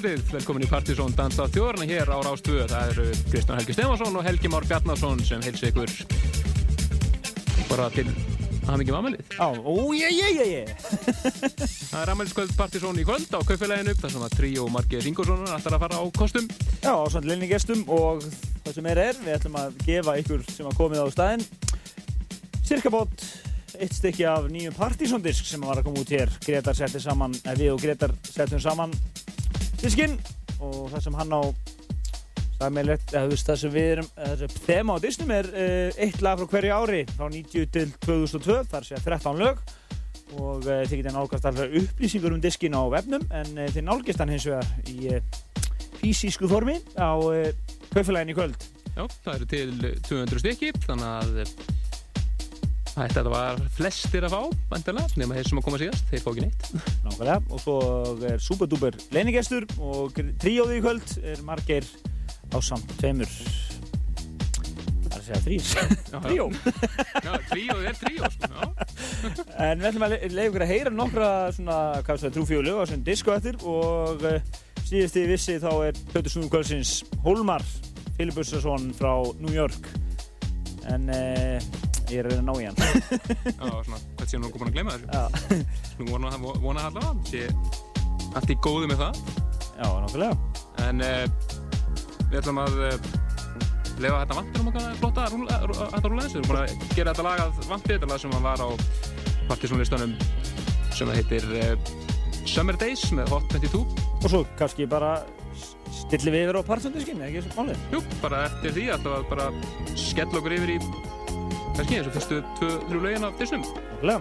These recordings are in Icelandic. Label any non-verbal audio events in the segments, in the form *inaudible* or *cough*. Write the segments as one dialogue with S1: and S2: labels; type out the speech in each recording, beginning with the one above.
S1: Góðkvöldið, velkomin í Partizón Dansa þjórna hér á Rástvöð. Það eru Kristján Helgi Stefansson og Helgi Már Bjarnarsson sem heilsi ykkur bara til að mikið aðmælið.
S2: Já, ó, ég, ég, ég, ég.
S1: Það er aðmæliskvöld Partizón í kvöld á kaufélaginu, þar sem að Tríó Margeir Ingolson ætlar að fara á kostum.
S2: Já, á samt leilni gestum og það sem er er, við ætlum að gefa ykkur sem hafa komið á staðinn cirka bót eitt stykki af nýjum Partizón-disk sem var að koma út hér. Gretar setti saman, eða við og Gretar settum saman diskinn og það sem hann á sammeilegt, eða þú veist það sem við erum þessi þema á disnum er uh, eitt lag frá hverju ári frá 90 til 2002 þar sé 13 lög. Og uh, þið getið nálgast alltaf upplýsingur um diskin á webnum en uh, þið nálgast hann hins vegar í fysisku formi á kaufélagin í kvöld.
S1: Já, það eru til 200 stykki þannig að Þetta var flestir að fá, vantilega, nema þeir sem að koma síðast, þeir fá ekki neitt.
S2: Nákvæmlega, og svo er Súbadúber leinigestur og tríóði í kvöld er margir á samt tveimur, það er að segja þrýs, tríó.
S1: Já, tríóði er tríó, sko. *laughs*
S2: En við ætlum að leiða ykkur að heyra nokkra svona, hvað það, trúfjólu á svona disko eftir og síðust í vissi þá er Pötur Snúður Kvöldsins Holmar Filibussasson frá New York. En... Eh, Ég er að reyna að ná í hann.
S1: Já, svona, hvað sé nú búin að gleyma þessu? Já. Nú vona að vona allavega, sé allt í góðu með það.
S2: Já, nákvæmlega.
S1: En uh, við ætlum að uh, lefa þetta vantir um okkar flotta að rúla þessu. Við erum búin að gera þetta lag að vantir, þetta lag sem var á partysónlistanum sem það heitir uh, Summer Days með Hot 22.
S2: Og svo kannski bara stillum við yfir á partysóndiskinn, ekki þessu málið?
S1: Jú, bara eftir því að það bara skell okkur yfir í kannski eins og fyrstu tvö-þrjú lögin af þessum.
S2: Nákvæmlega.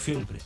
S3: Og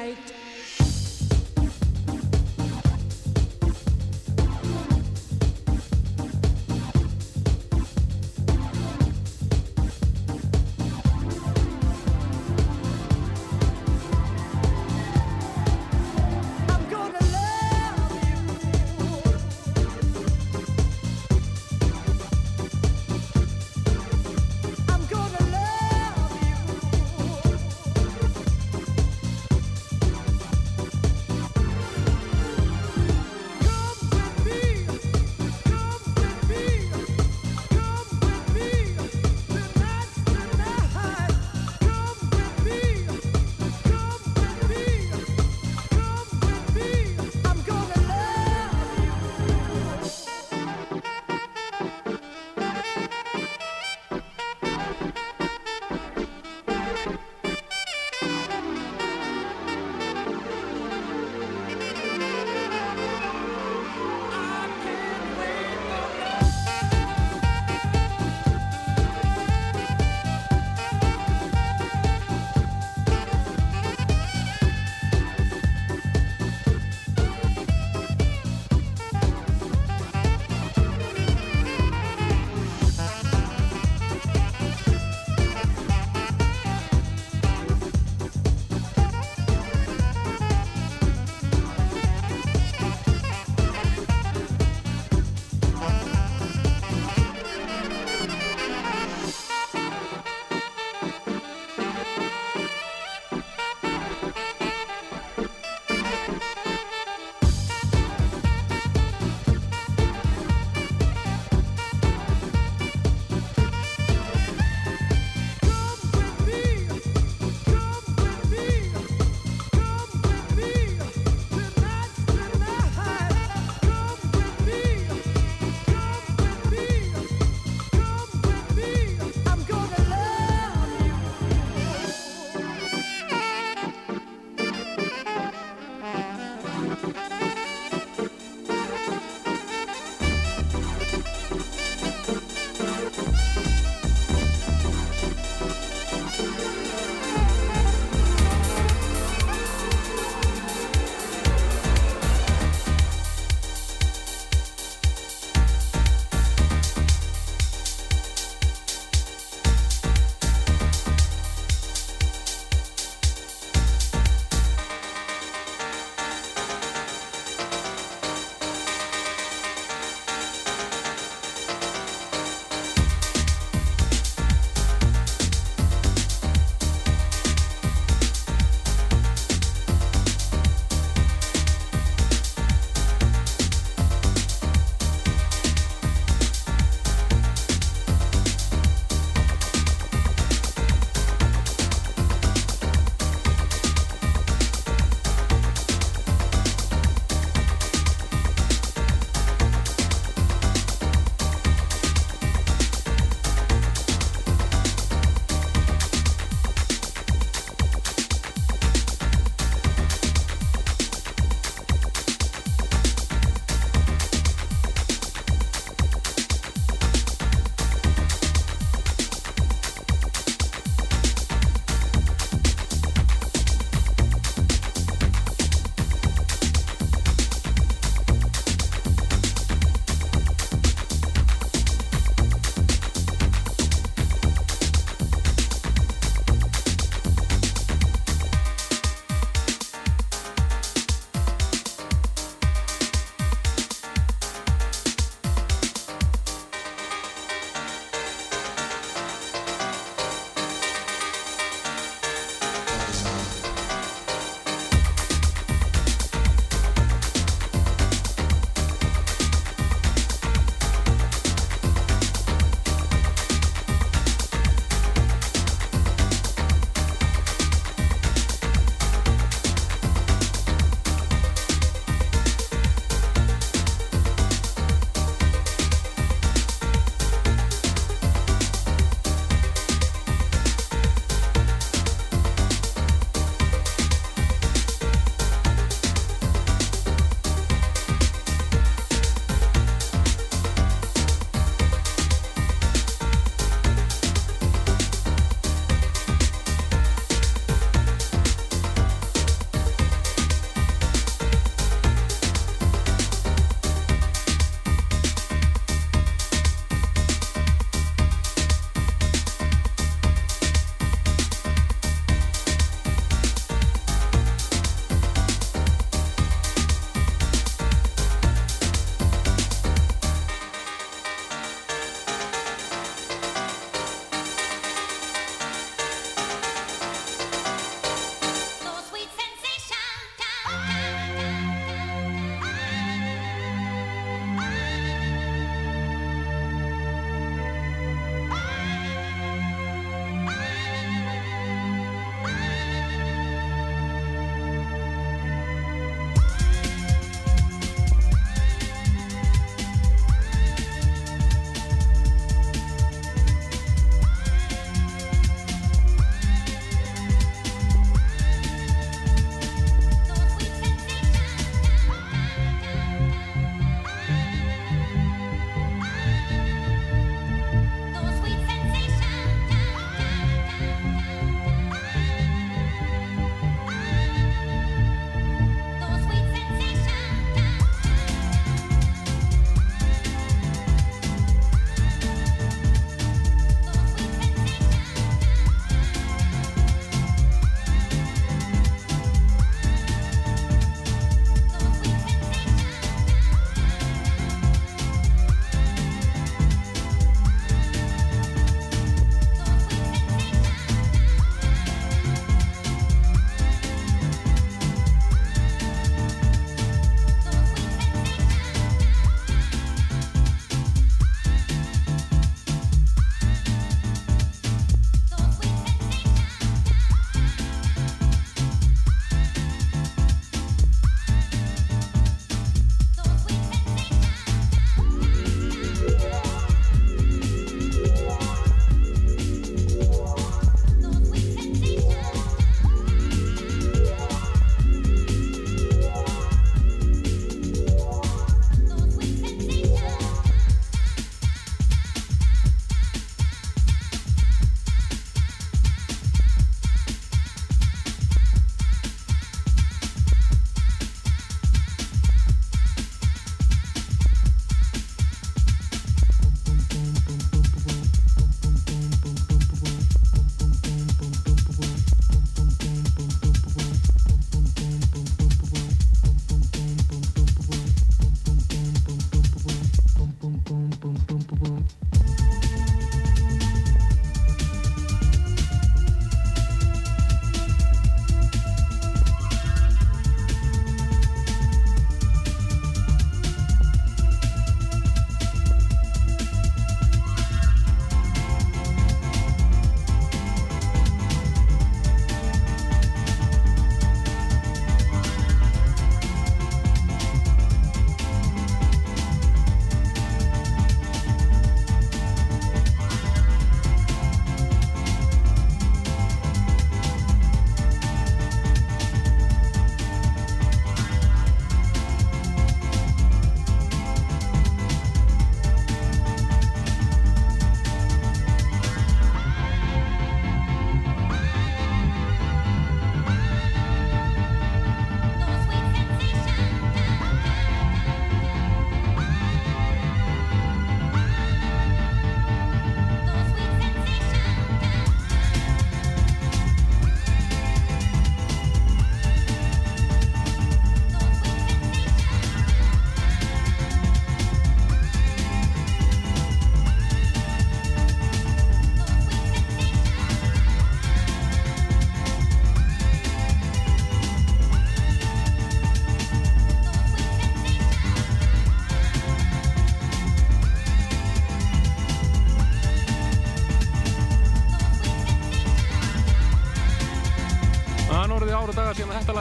S1: night.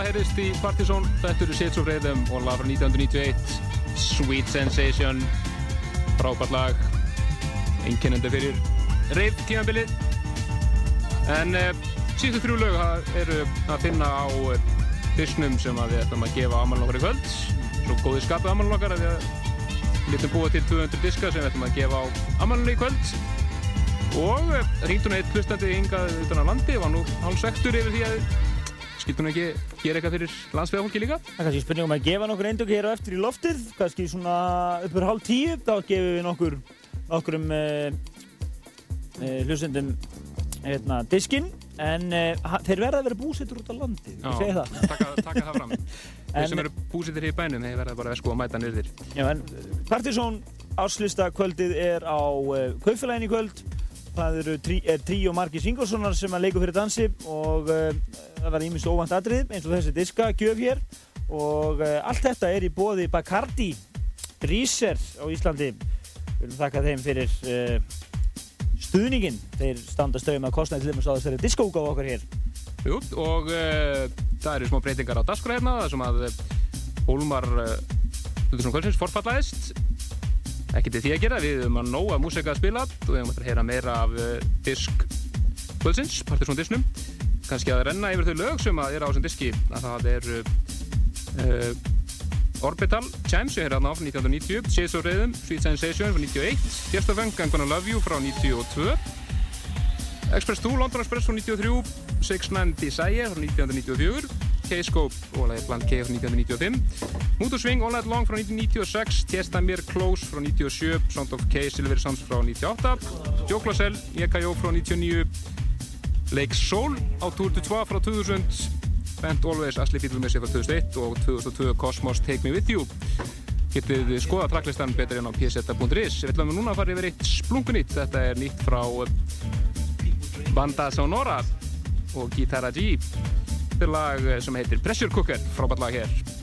S1: Heyrist í Partizón. Þetta eru Sits of Rhythm og lag frá 1991. Sweet Sensation. Frábært lag. Einkennandi fyrir reyf tímanbilið. En uh, síðustu þrjú lög eru að finna á uh, disknum sem við ætlum að gefa amalinn okkar í kvöld. Svo góði skapið amalinn okkar að við lítum búið til 200 diska sem við ætlum að gefa á amalinn í kvöld. Og hringdun eitt hlustandi yngað utan á landi var nú hálfsvektur yfir því að skildur hún ekki gera eitthvað fyrir landsfjöðafólki líka?
S2: Það er kannski spurningum að gefa nokkur eindöku hér á eftir í loftið, kannski svona uppur hálf tíu, þá gefum við nokkur nokkur um uh, uh, hlustendum hérna, diskinn, en uh, þeir verða að vera búsettur út á landi, ég segi það.
S1: taka, taka það fram. *laughs* Þeir sem eru búsettir hér í bænum, þeir verða bara að sko að mæta nýrðir.
S2: Já, en Partizón áslista kvöldið er á Kaufélagin í kvöld það eru trí, er Tríó Marki Singolsonar sem að leiku fyrir dansi og uh, það var ímins óvænt aðrið eins og þessi diska gjöf hér. Og uh, allt þetta er í bóði Bacardi Ríser á Íslandi. Við viljum þakka þeim fyrir uh, stuðningin þeir standa stöðum að kostnaði til þess að þessari diskóka á okkur hér.
S1: Jú, og það eru smá breytingar á daskra hérna þar sem að Hólmar Lutherson Kvölsins forfallaðist ekki til því að gera, við höfum að nóga músika að spila og við höfum að heyra meira af uh, disk kvöldsins, Partiðsson disknum kannski að renna yfir þau lög sem að er á þessum diski að það er uh, Orbital Chimes, við höfum hérna á frá 1990 Shades of Rhythm, Sweet Sensation frá 91 Fjerstafeng, I'm Gonna Love You frá 92 Express 2, London Express frá 93 Six Nine Desire frá 1994 K-Scope og lagið Bland K frá 1995 Motorswing All Night Long frá 1996 Testa Mér Close frá 97 Sound of K Silver Sons frá 98 Jóklásel EKJ frá 99 Lake Soul á Tour de Trois frá 2000 Bent Always Asli Fílumessi frá 2001 og 2002 Cosmos Take Me With You. Getið þið skoða tracklistan betur en á pseta.is Við ætlum núna að fara yfir eitt splungunýtt þetta er nýtt frá Banda Sonora og Guitarra G Er lag sem heitir Pressure Cooker, frábært lag hér.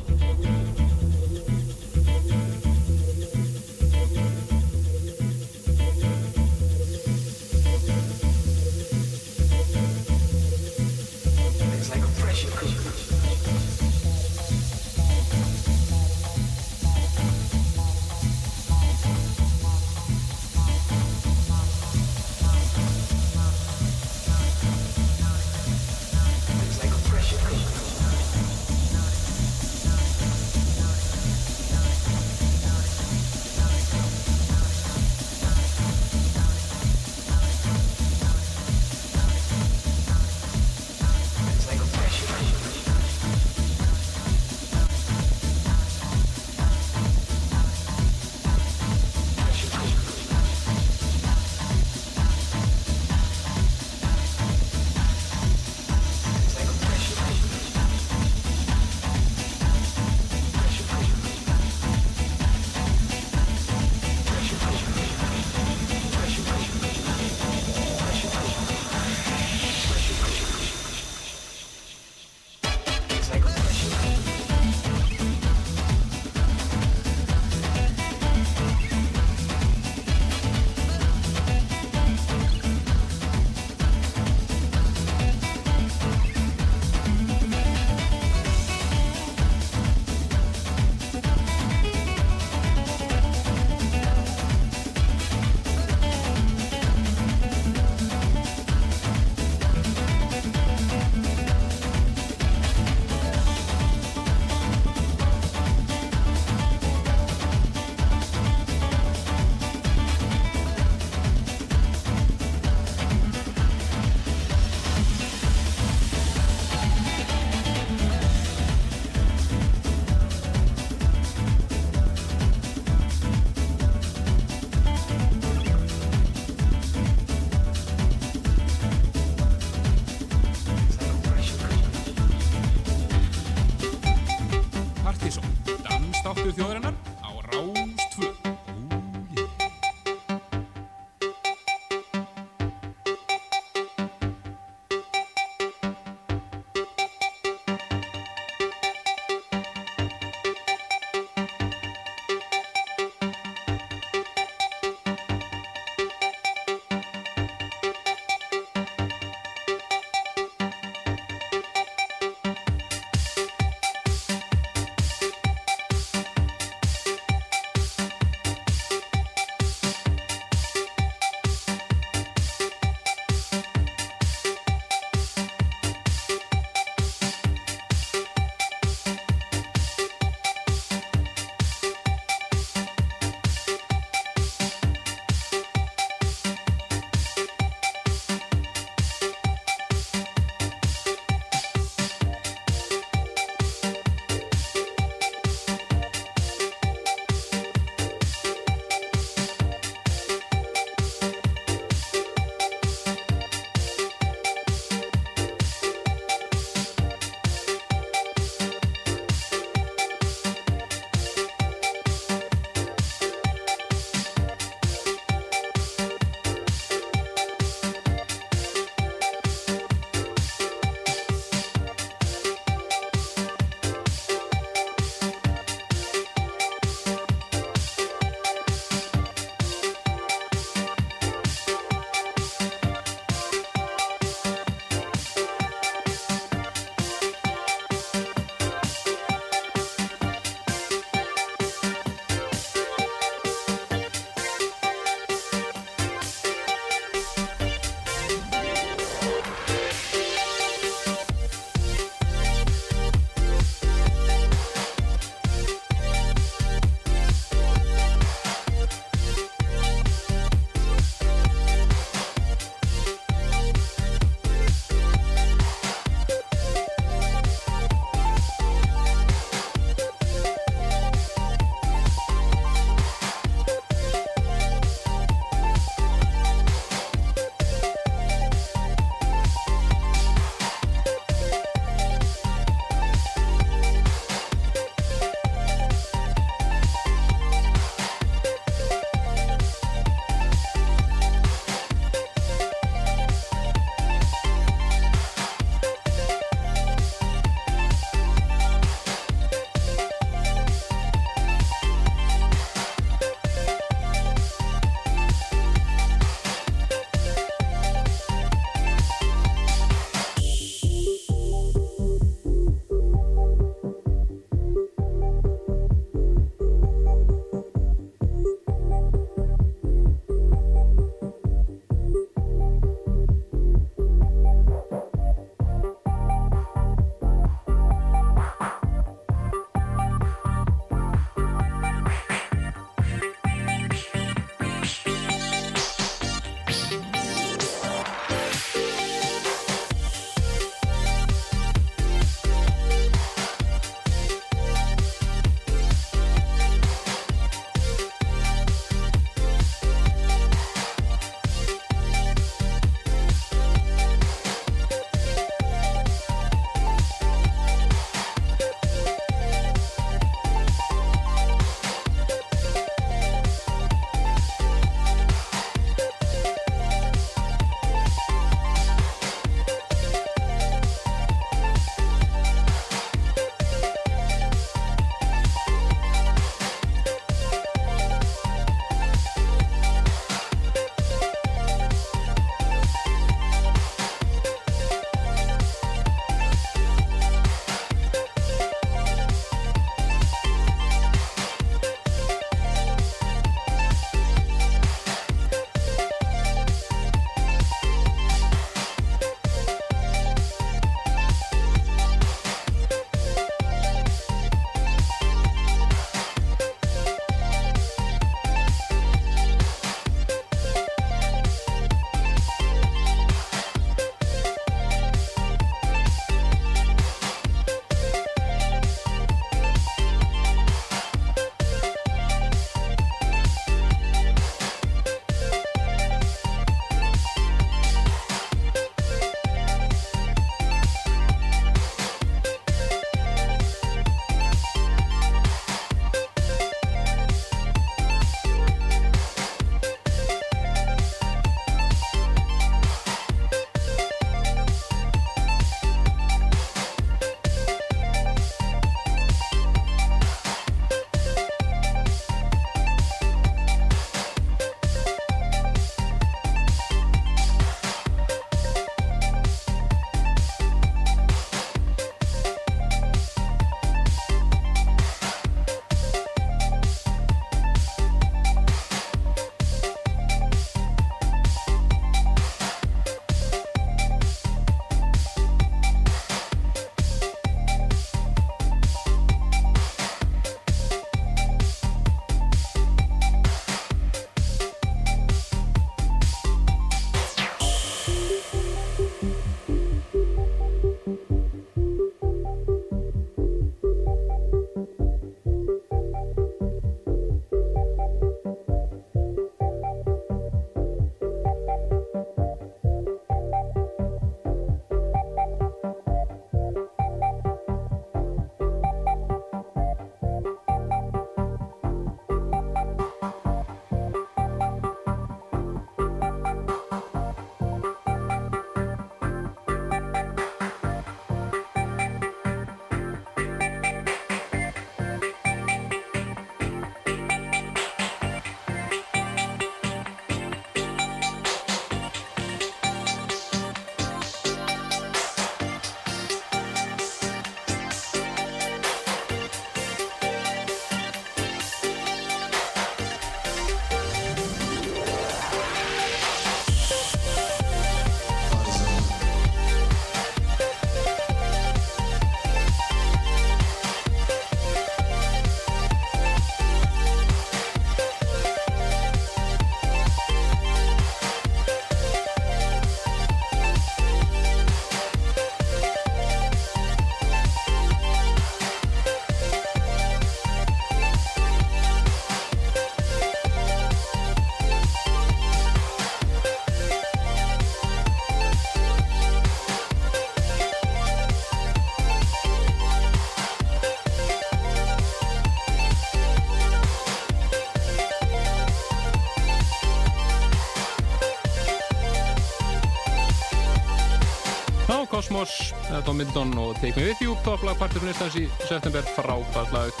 S1: Tom Middleton og Take Me With You topplag partysónistans í september frábært lag.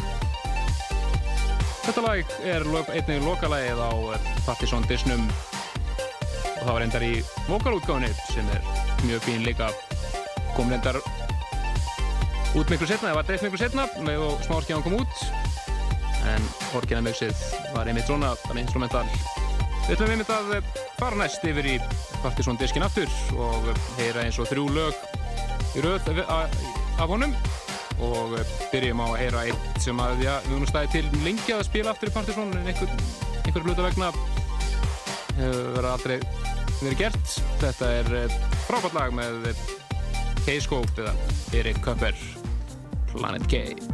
S1: Þetta lag er einnig lokalagið á Partysón Disnum. Og það var endar í vokalútgáðinni sem er mjög fín líka. Kom reyndar út miklu setna, það var dreift miklu setna með og smárskjáðan kom út. En orginamöksið var einmitt svona, bara instrumental Við ætlum einmitt að fara næst yfir í Partiðsson diskin aftur og heyra eins og þrjú lög í rauð af honum og byrjum á að heyra eitt sem að já, við höfum stæðið til lengi að spila aftur í Partiðsson en einhver, einhver hluta vegna hefur verið aldrei verið gert. Þetta er eh, frábært lag með K-Scope eða Erik Köpper Planet K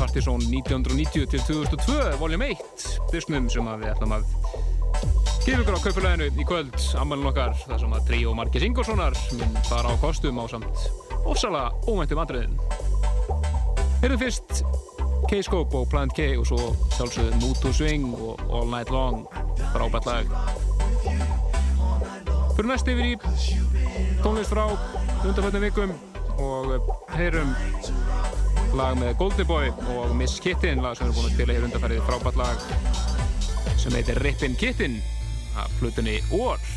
S1: Partizón 1990 til 2002, voljum 1, disknum sem við ætlum að gefa ykkur á kaupuleginu í kvöld, ammælun okkar, þar sem að Trí og Markis Ingolsonar minn fara á kostum á samt ofsala óvæntum andriðin. Heyrðum fyrst K-Scope og Plant K og svo sjálfsögðu to Swing og All Night Long, frábært lag. Fyrir næst yfir í tónlist frá undanfjöldum vikum og heyrum lag með Goldie Boy og Miss Kittin lag sem við erum búin að spila hér undanfærið frábært lag sem heitir Rippin' Kittin af flutunni Orr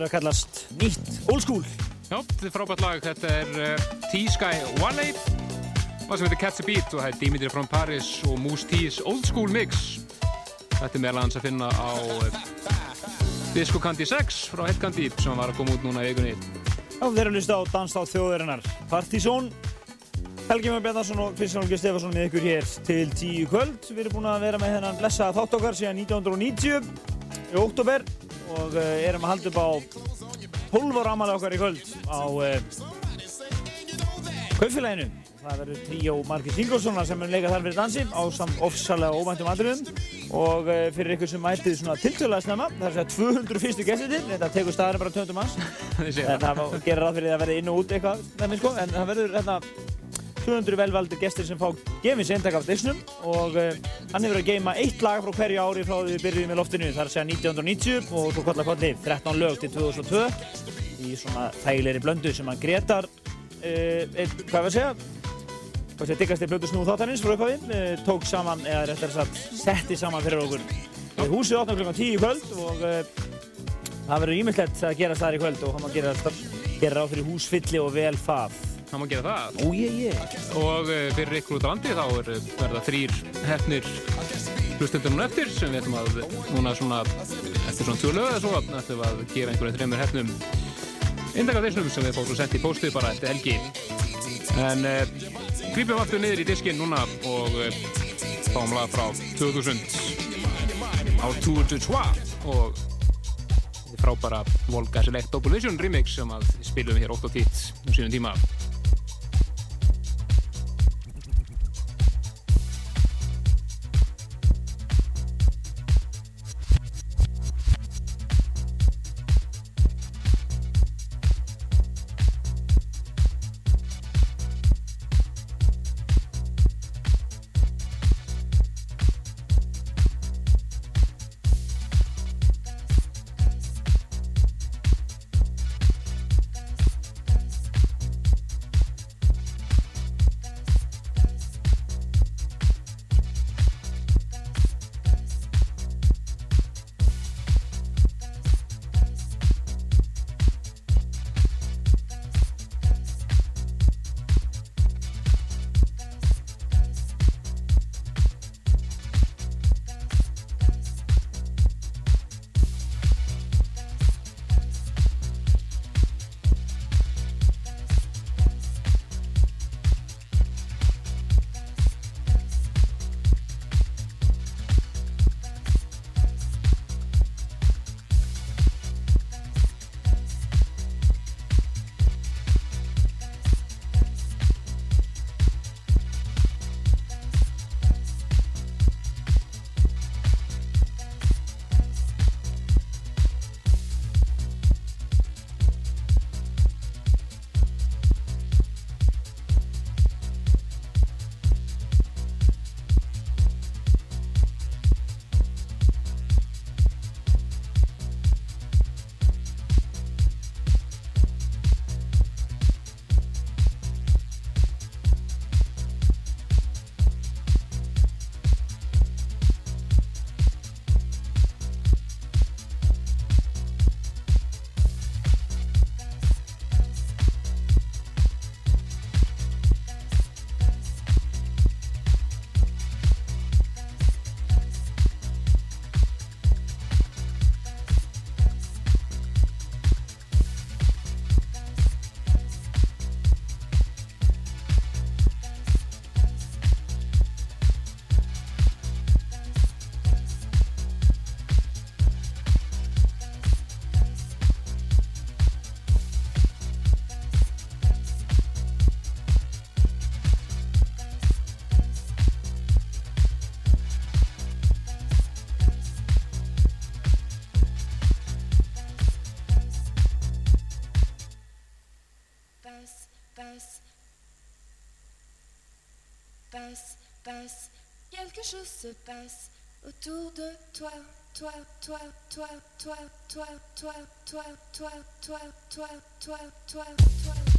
S2: verður að kallast nýtt old school.
S1: Já, þetta er frábært lag. Þetta er uh, T-Sky Wally og sem heitir Catch a Beat og það er Dimitri from Paris og Moose T's Old School Mix. Þetta er meðal hans að finna á uh, Disco Candy 6 frá Headcandy sem var að koma út núna í vikunni.
S2: Já, þeir eru að hlusta á Danstátt þjóðarinnar. Partizón, Helgi Már Bjarnarsson og Kristján Olgeir Stefansson með ykkur hér til tíu kvöld. Við erum búin að vera með þennan blessaða þátt okkar síðan 1990 í óttúber og uh, erum að halda upp á 12 ára ammali okkar í kvöld á uh, kaupfélaginu. Það verður tríó Margit Ingolfssona sem mun leika þar fyrir dansi á samt ofsalega ómæntum atriðum og uh, fyrir ykkur sem mætið svona tiltölulega snemma, það er segja 200 fyrstu gestir, þetta tekur staðarinn bara 200 manns *laughs* en það gera ráð fyrir því að verði inn og út eitthvað sko. en það verður hérna 200 velvaldir gestir sem fá gefins eintak af disnum og uh, hann hefur að geima eitt lag frá hverju ári frá því við byrjuðum í loftinu það er að segja 1990 og svo kolla kolli 13 lög til 2002 í svona þægilegri blöndu sem hann Gretar uh, ein, hvað var að segja? Hvað sé diggast í blöndu snúð þáttanins frá upphafi uh, tók saman, eða réttar sagt setti saman fyrir okkur. Húsið opna klukkan 10 í kvöld og það verður ímyndlegt að gerast þar í kvöld og hann má gera, gera ráð fyrir húsfylli og vel fað
S1: Það má gera það.
S2: Ó, ég, ég.
S1: Og uh, fyrir ykkur út á landi þá er, verða þrýr hefnir hlustendur núna eftir sem við ætlum að núna svona eftir svona tjóðu lög eða svo ætlum að gefa einhverjum þreymur hefnum indaka þessum sem við fórum svo sett í póstið bara eftir helgi. En uh, grípum aftur niður í diskinn núna og uh, fáum lag frá 2000 á Tour de Trois og þetta frábæra Volga Select Double Vision remix sem að við spilum hér 8 og 10 um sínum tíma.
S4: Quelque chose se passe autour de toi, toi, toi, toi, toi, toi, toi, toi, toi, toi, toi, toi, toi, toi, toi,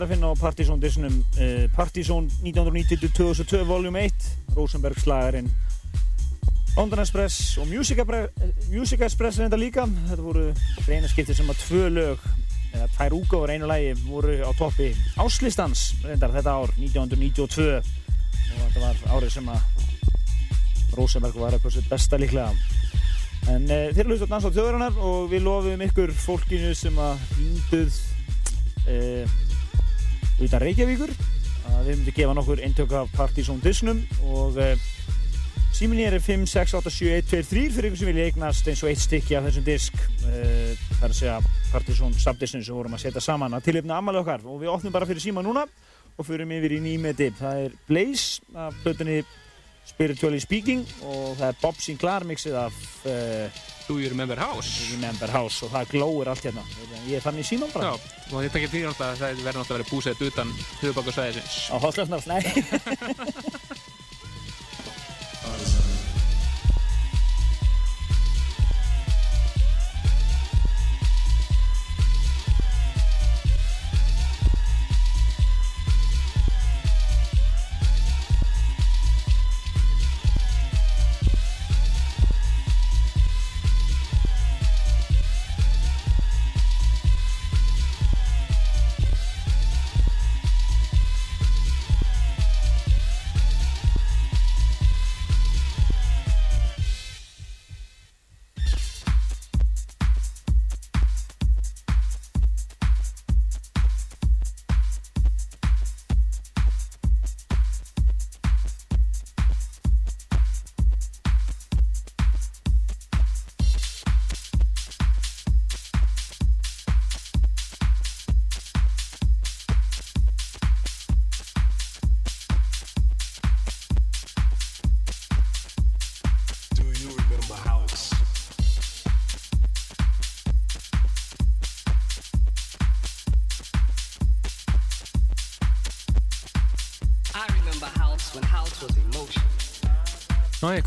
S2: er að finna á Partizón disnum uh, Partizón 1990-2002 voljum 1 Rosenberg slagarinn London Express og Music, Music Express reynda líka. Þetta voru reyna skiptið sem að tvö lög eða tvær úgáður einu lægi voru á toppi áslistans reyndar þetta ár 1992 og þetta var árið sem að Rosenberg var eitthvað sér besta líklega. En uh, þeir eru hlust á Dans á þjóðurinnar og við lofum ykkur fólkinu sem að hýnduð uh, utan Reykjavíkur að við myndum gefa nokkur eintök af Partizón Disnum og uh, Síminni er 5687123 fyrir ykkur sem vilja eignast eins og eitt stykki af þessum disk. Það er að segja Partiðsson Subdissin sem vorum að setja saman að tilöfna ammali okkar. Og við opnum bara fyrir síma núna og förum yfir í nýmeti. Það er Blaze af blötunni Spiritually Speaking og það er Bob Sinclair mixið af uh,
S1: Do You Remember House?
S2: Remember House og það glóir allt hérna. Ég er þannig í síman bara.
S1: Já, og þetta ekki því náttúrulega að það verður náttúrulega að vera búsett utan höfubakarsvæðisins.
S2: Á Hotlefnars, nei. *laughs*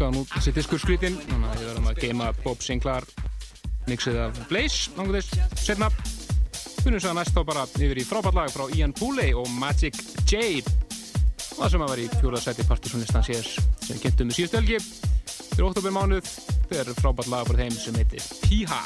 S1: Eitthvað, nú þessi diskur skrítinn, þannig að við verðum að geima Bob Sinclair mixið af Blaze, náttúrulega þess, setna. Finnum svo að næst þá bara yfir í frábært lag frá Ian Pooley og Magic Jade. Og það sem að var í fjóraðsæti partysónlistan sér sem kynntum við síðustu helgi fyrir oktober mánuð. Er frábært lag frá þeim sem heitir Piha.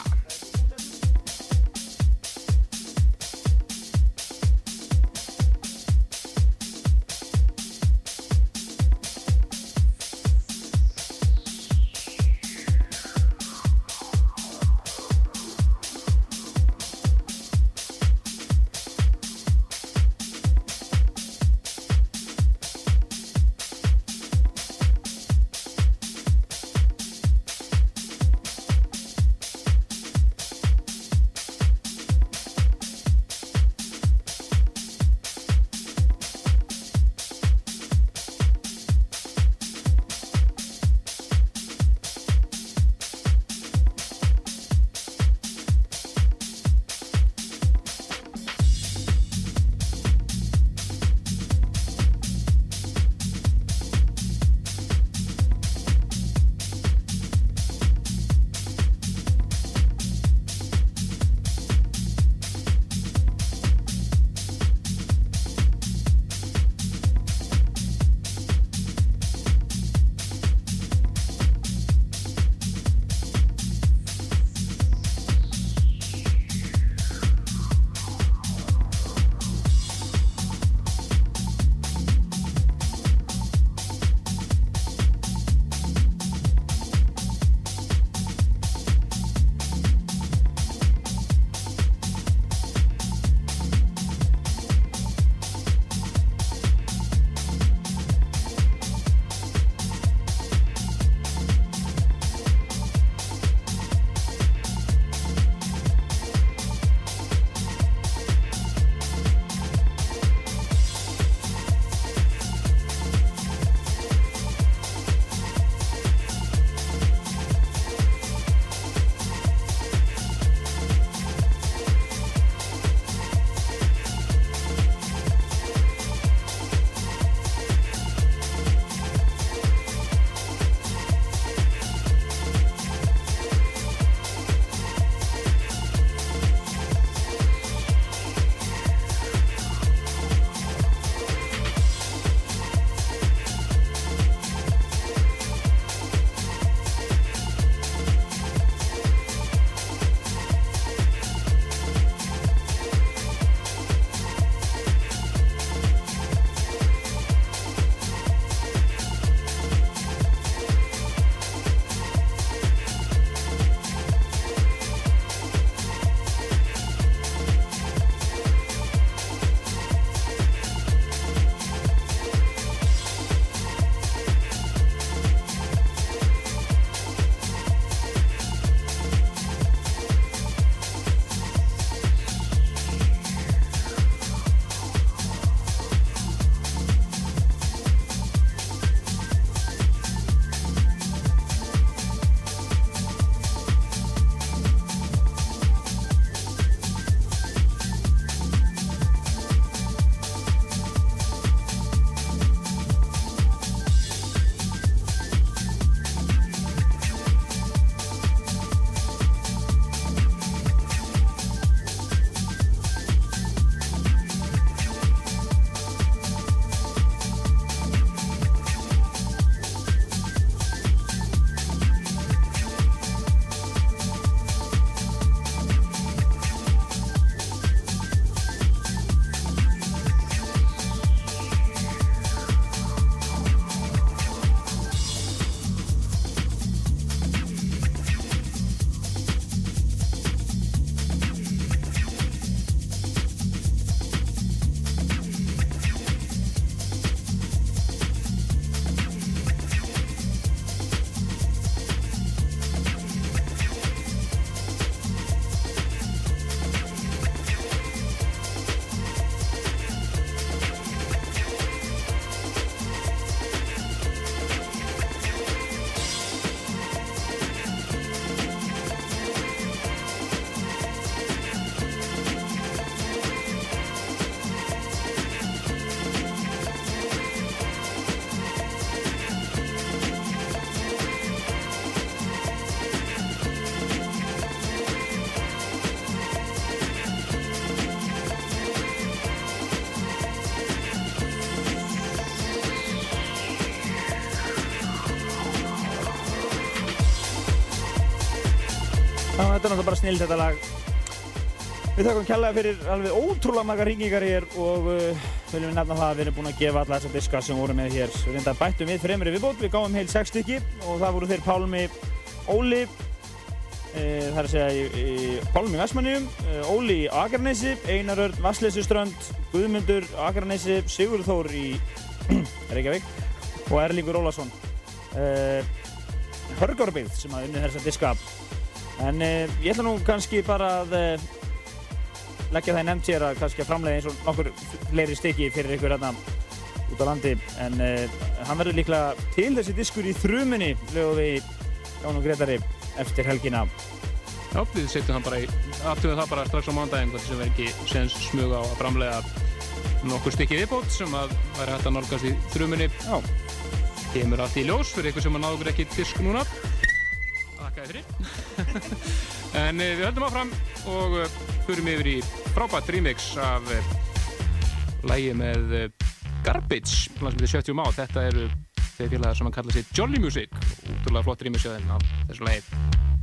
S2: Bara snill þetta lag. Við þakkum kjallaði fyrir alveg ótrúlega margar ringingar hér og uh, viljum við nefna það að við erum búin að gefa alla þessa diska sem voru með hér. Við reyndar bættum við fremri viðbót, við gáum heil 6 stykki og það voru þeir Pálmi Óli, e, það er að segja í, í Pálmi í Vestmanniðum, e, Óli í Akranesi, Einar Örn Vassleysuströnd, Guðmundur Akranesi, Sigurður Þór í *clears throat* Reykjavík og Erlingur Ólason. E, Hörgárbyggð sem að unni þessa diska. En e, ég ætla nú kannski bara að e, leggja það í nefnd hér að kannski að framlega eins og nokkur fleiri stykki fyrir ykkur hérna út á landi en uh, hann verður líklega til þessi diskur í þrumunni lögum við Jón og Gretari eftir helgina
S1: Já, við setjum það bara í, aftöðum það bara strax á mándaginn, hvort sem er ekki sens smuga á að framlega nokkur stykki viðbót sem að væri hægt að nálgast í þrumunni.
S2: Já,
S1: Kemur allt í ljós fyrir ykkur sem að náður ekki disk núna. Þakka þér fyrir. *laughs* en eh, við höldum áfram og uh, förum yfir í frábært remix af uh, lægi með Garbage, plan sem heitir 70 má. Þetta eru þeir félagar sem að kalla sig Jolly Music. Útrúlega flott remix hjá þeim af þessu lægi.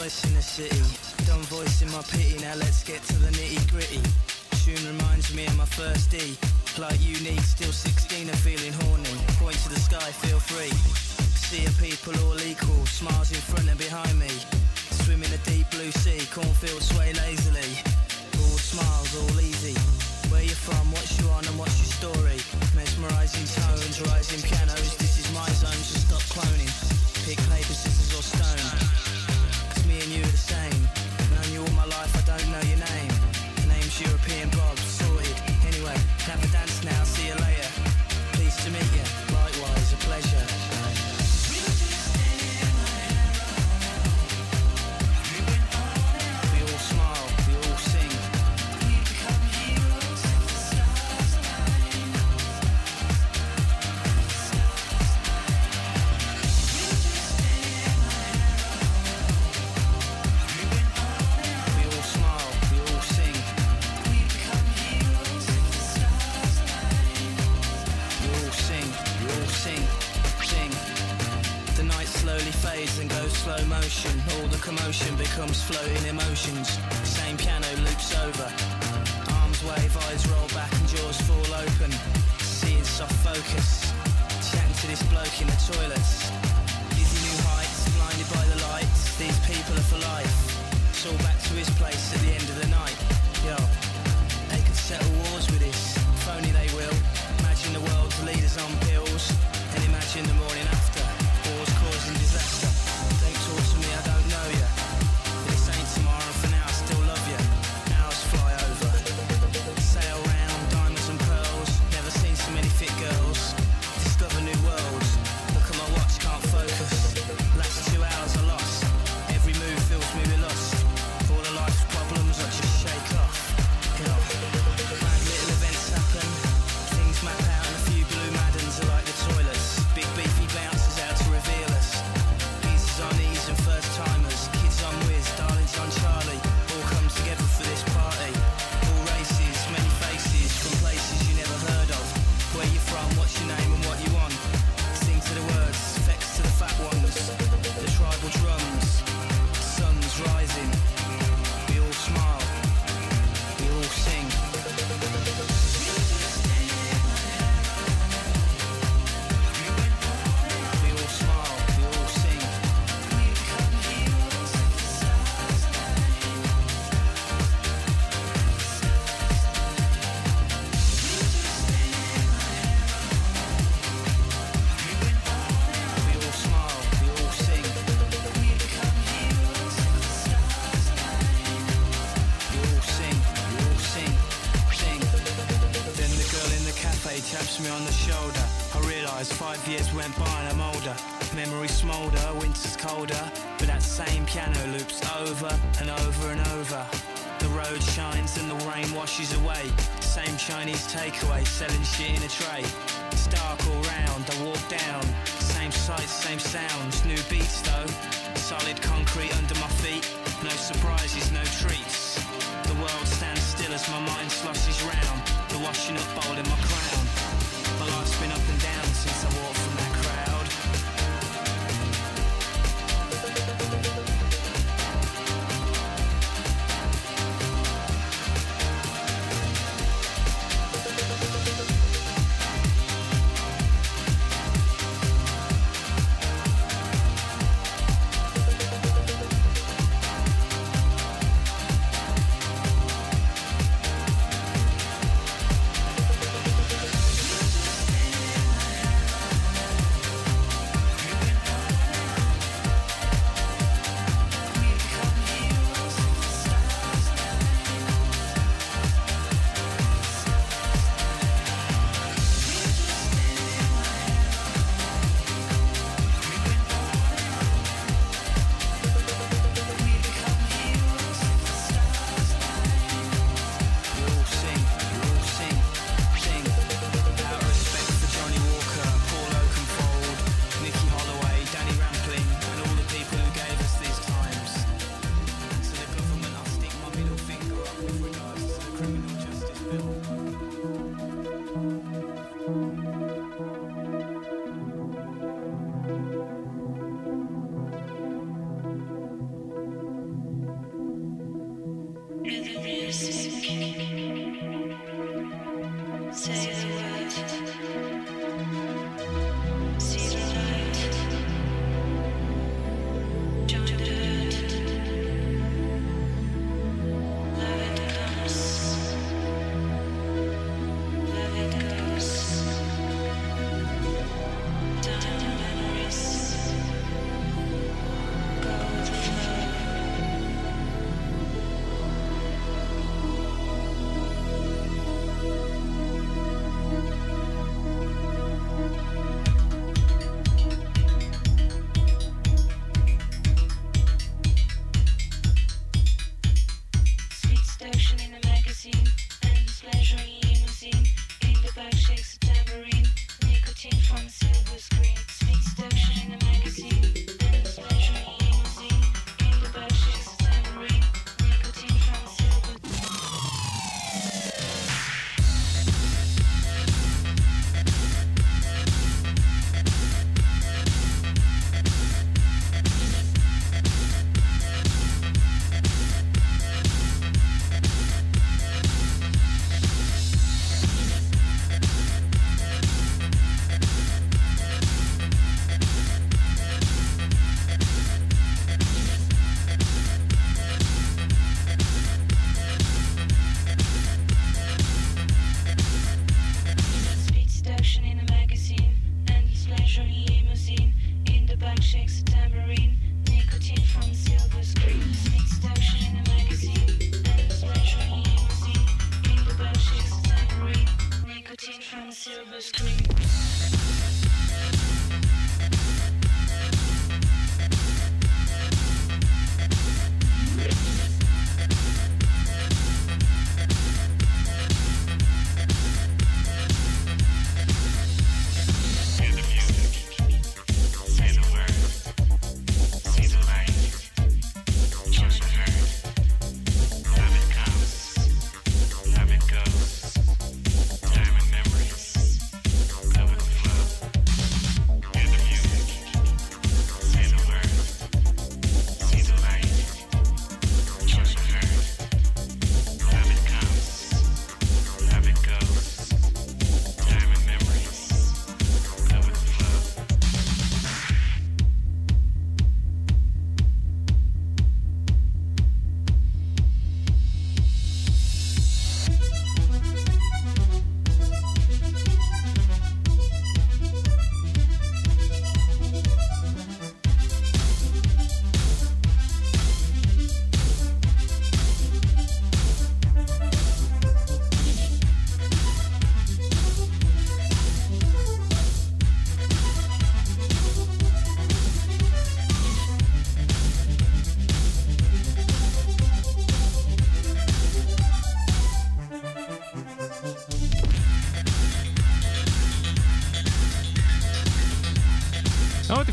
S5: choice in the city. us all back to his place at the end of the night. Yo, they could settle wars with this, if only they will. Imagine the world's leaders on pills. in a
S1: truck.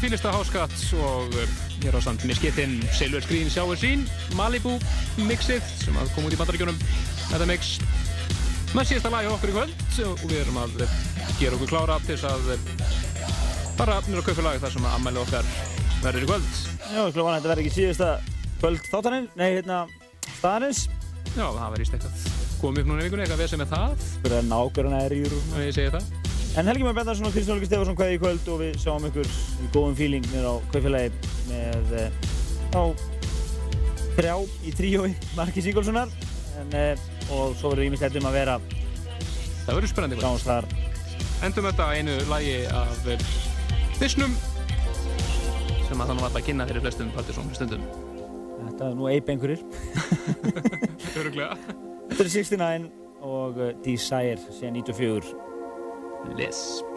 S1: Er fínista háskatt og uh, hér á samt með skittin Silver Screen Shower Scene Malibu mixið sem að koma út í bandaríkjunum þetta mix með síðasta lagi okkur í kvöld og við erum að uh, gera okkur klára til þess að uh, fara nýra að kaupa lagi þar sem að ammæli okkar verður í kvöld
S2: Já, ég vona að þetta verði ekki síðasta kvöld þáttaninn, nei, hérna, staðarins.
S1: Já, það verður íst eitthvað komið upp núna í vikunni, eitthvað vesið með það
S2: Fyrir að nákvæmna er í úr. En Helgi Már Bendarsson og Kristján Olgi Stefansson kveði í kvöld? Og við sjáum ykkur í góðum fíling mér á kaupfélagi með eh, á þrjá í tríói Markis Ingólfssonar en, eh, og svo verður ímislegt um að vera.
S1: Það verður spennandi
S2: þar.
S1: Endum þetta á einu lagi af uh, Disnum sem að þannig var að kynna fyrir flestum Partiðsson stundum.
S2: Þetta er nú eip einhverjir. *laughs* Þetta er 69 og Desire síðan 94
S3: Lisp.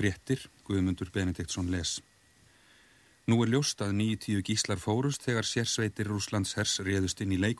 S6: Fréttir, Guðmundur Benediktsson les. Nú er ljóst að 90 gíslar fórust þegar sérsveitir Rúslands hers réðust inn í leik